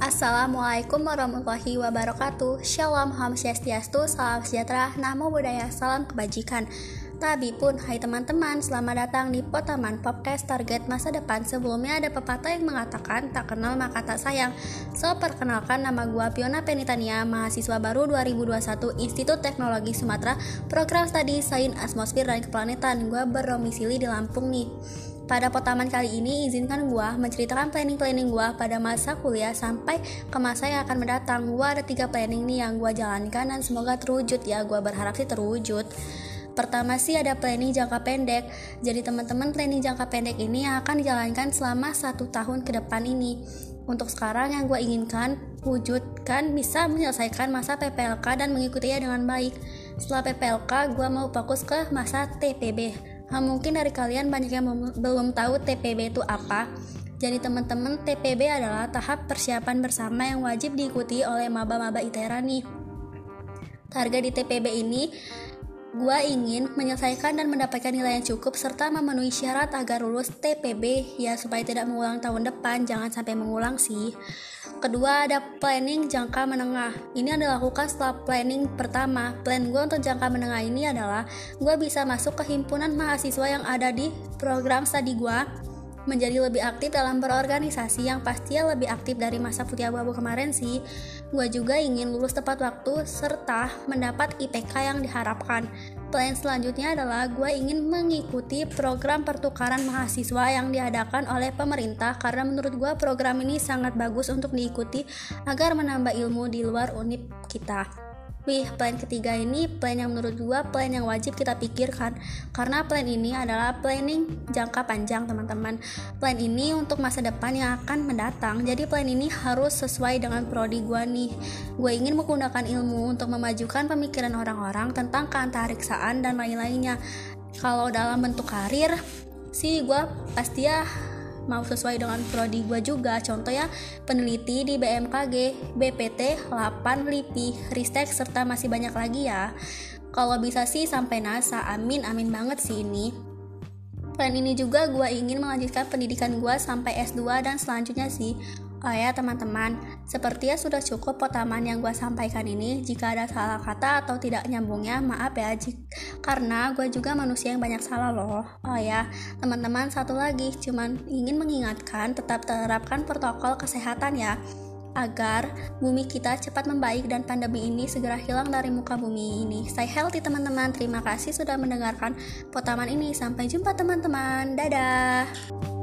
Assalamualaikum warahmatullahi wabarakatuh. Shalom, Ham Swastiastu, Salam Sejahtera, Namo Buddhaya, Salam Kebajikan. Tabi pun, hai teman-teman, selamat datang di Potaman Podcast Target Masa Depan. Sebelumnya ada pepatah yang mengatakan, tak kenal maka tak sayang. So, perkenalkan nama gua Piona Penitania, mahasiswa baru 2021 Institut Teknologi Sumatera. Program Studi Sains Atmosfer dan Keplanetan. Gua berdomisili di Lampung nih pada potaman kali ini, izinkan gue menceritakan planning-planning gue pada masa kuliah sampai ke masa yang akan mendatang. Gue ada tiga planning nih yang gue jalankan dan semoga terwujud ya. Gue berharap sih terwujud. Pertama sih ada planning jangka pendek. Jadi teman-teman planning jangka pendek ini yang akan dijalankan selama satu tahun ke depan ini. Untuk sekarang yang gue inginkan wujudkan bisa menyelesaikan masa PPLK dan mengikutinya dengan baik. Setelah PPLK, gue mau fokus ke masa TPB Nah, mungkin dari kalian banyak yang belum tahu TPB itu apa. Jadi teman-teman, TPB adalah tahap persiapan bersama yang wajib diikuti oleh maba-maba ITERA nih. Target di TPB ini Gua ingin menyelesaikan dan mendapatkan nilai yang cukup serta memenuhi syarat agar lulus TPB ya supaya tidak mengulang tahun depan, jangan sampai mengulang sih. Kedua ada planning jangka menengah. Ini adalah dilakukan setelah planning pertama. Plan gue untuk jangka menengah ini adalah gue bisa masuk ke himpunan mahasiswa yang ada di program studi gue menjadi lebih aktif dalam berorganisasi yang pastinya lebih aktif dari masa putih abu-abu kemarin sih. Gue juga ingin lulus tepat waktu serta mendapat IPK yang diharapkan. Plan selanjutnya adalah gue ingin mengikuti program pertukaran mahasiswa yang diadakan oleh pemerintah karena menurut gue program ini sangat bagus untuk diikuti agar menambah ilmu di luar unip kita. Wih, plan ketiga ini plan yang menurut gua plan yang wajib kita pikirkan karena plan ini adalah planning jangka panjang teman-teman. Plan ini untuk masa depan yang akan mendatang. Jadi plan ini harus sesuai dengan prodi gua nih. Gue ingin menggunakan ilmu untuk memajukan pemikiran orang-orang tentang keantariksaan dan lain-lainnya. Kalau dalam bentuk karir sih gue pasti ya mau sesuai dengan prodi gue juga. Contoh ya peneliti di BMKG, BPT, 8, LIPI, Ristek serta masih banyak lagi ya. Kalau bisa sih sampai NASA amin amin banget sih ini. Plan ini juga gue ingin melanjutkan pendidikan gue sampai S2 dan selanjutnya sih Oh ya teman-teman, sepertinya sudah cukup potaman yang gue sampaikan ini. Jika ada salah kata atau tidak nyambungnya, maaf ya. Jik karena gue juga manusia yang banyak salah loh. Oh ya, teman-teman satu lagi, cuman ingin mengingatkan tetap terapkan protokol kesehatan ya agar bumi kita cepat membaik dan pandemi ini segera hilang dari muka bumi ini. Stay healthy teman-teman. Terima kasih sudah mendengarkan potaman ini. Sampai jumpa teman-teman. Dadah.